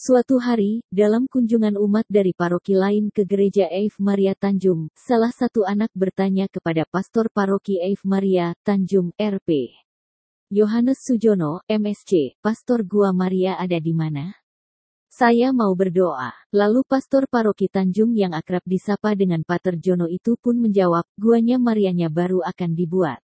Suatu hari, dalam kunjungan umat dari paroki lain ke gereja Eve Maria Tanjung, salah satu anak bertanya kepada pastor paroki Eve Maria Tanjung, RP. Yohanes Sujono, MSC, pastor Gua Maria ada di mana? Saya mau berdoa. Lalu pastor paroki Tanjung yang akrab disapa dengan Pater Jono itu pun menjawab, guanya Marianya baru akan dibuat.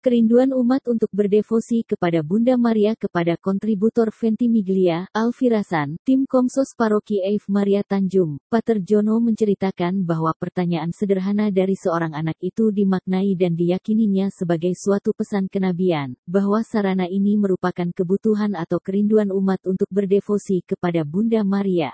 Kerinduan umat untuk berdevosi kepada Bunda Maria kepada kontributor Ventimiglia, Alfirasan, tim Komsos Paroki Eve Maria Tanjung, Pater Jono menceritakan bahwa pertanyaan sederhana dari seorang anak itu dimaknai dan diyakininya sebagai suatu pesan kenabian, bahwa sarana ini merupakan kebutuhan atau kerinduan umat untuk berdevosi kepada Bunda Maria.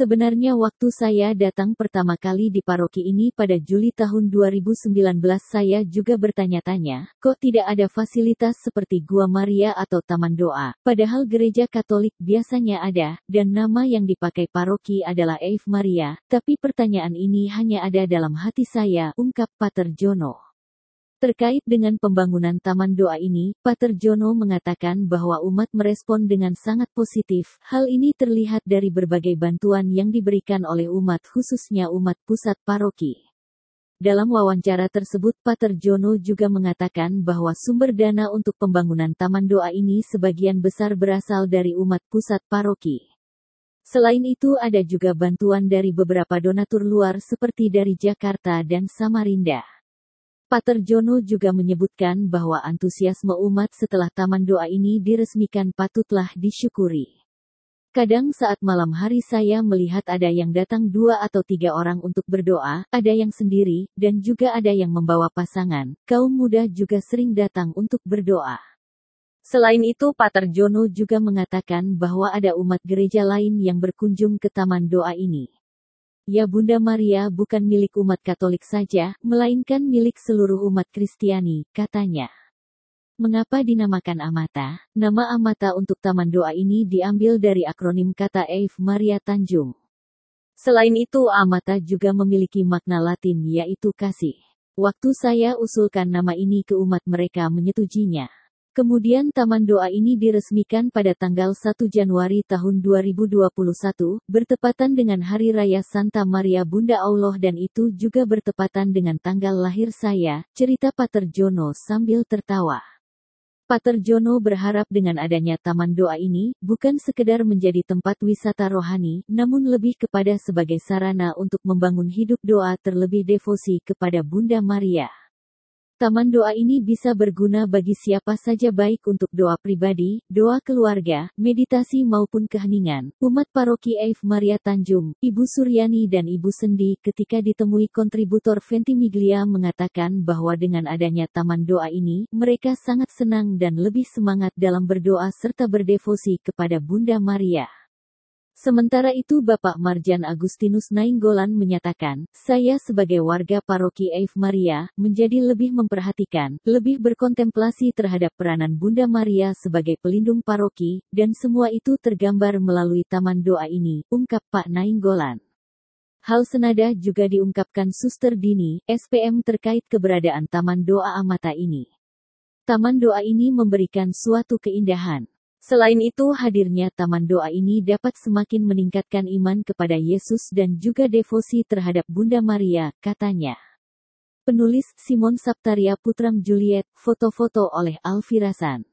Sebenarnya waktu saya datang pertama kali di paroki ini pada Juli tahun 2019 saya juga bertanya-tanya, kok tidak ada fasilitas seperti Gua Maria atau Taman Doa, padahal gereja Katolik biasanya ada, dan nama yang dipakai paroki adalah Eve Maria, tapi pertanyaan ini hanya ada dalam hati saya, ungkap Pater Jono. Terkait dengan pembangunan Taman Doa ini, Pater Jono mengatakan bahwa umat merespon dengan sangat positif. Hal ini terlihat dari berbagai bantuan yang diberikan oleh umat khususnya umat pusat paroki. Dalam wawancara tersebut Pater Jono juga mengatakan bahwa sumber dana untuk pembangunan Taman Doa ini sebagian besar berasal dari umat pusat paroki. Selain itu ada juga bantuan dari beberapa donatur luar seperti dari Jakarta dan Samarinda. Pater Jono juga menyebutkan bahwa antusiasme umat setelah taman doa ini diresmikan patutlah disyukuri. Kadang saat malam hari saya melihat ada yang datang dua atau tiga orang untuk berdoa, ada yang sendiri, dan juga ada yang membawa pasangan. Kaum muda juga sering datang untuk berdoa. Selain itu Pater Jono juga mengatakan bahwa ada umat gereja lain yang berkunjung ke taman doa ini. Ya Bunda Maria bukan milik umat Katolik saja, melainkan milik seluruh umat Kristiani, katanya. Mengapa dinamakan Amata? Nama Amata untuk taman doa ini diambil dari akronim kata Eve Maria Tanjung. Selain itu Amata juga memiliki makna latin yaitu kasih. Waktu saya usulkan nama ini ke umat mereka menyetujinya. Kemudian Taman Doa ini diresmikan pada tanggal 1 Januari tahun 2021, bertepatan dengan Hari Raya Santa Maria Bunda Allah dan itu juga bertepatan dengan tanggal lahir saya, cerita Pater Jono sambil tertawa. Pater Jono berharap dengan adanya Taman Doa ini, bukan sekedar menjadi tempat wisata rohani, namun lebih kepada sebagai sarana untuk membangun hidup doa terlebih devosi kepada Bunda Maria. Taman doa ini bisa berguna bagi siapa saja baik untuk doa pribadi, doa keluarga, meditasi maupun keheningan. Umat paroki Eve Maria Tanjung, Ibu Suryani dan Ibu Sendi ketika ditemui kontributor Ventimiglia mengatakan bahwa dengan adanya taman doa ini, mereka sangat senang dan lebih semangat dalam berdoa serta berdevosi kepada Bunda Maria. Sementara itu Bapak Marjan Agustinus Nainggolan menyatakan, saya sebagai warga paroki Eve Maria, menjadi lebih memperhatikan, lebih berkontemplasi terhadap peranan Bunda Maria sebagai pelindung paroki, dan semua itu tergambar melalui taman doa ini, ungkap Pak Nainggolan. Hal senada juga diungkapkan Suster Dini, SPM terkait keberadaan Taman Doa Amata ini. Taman doa ini memberikan suatu keindahan, Selain itu hadirnya taman doa ini dapat semakin meningkatkan iman kepada Yesus dan juga devosi terhadap Bunda Maria, katanya. Penulis Simon Saptaria Putram Juliet, foto-foto oleh Alfirasan.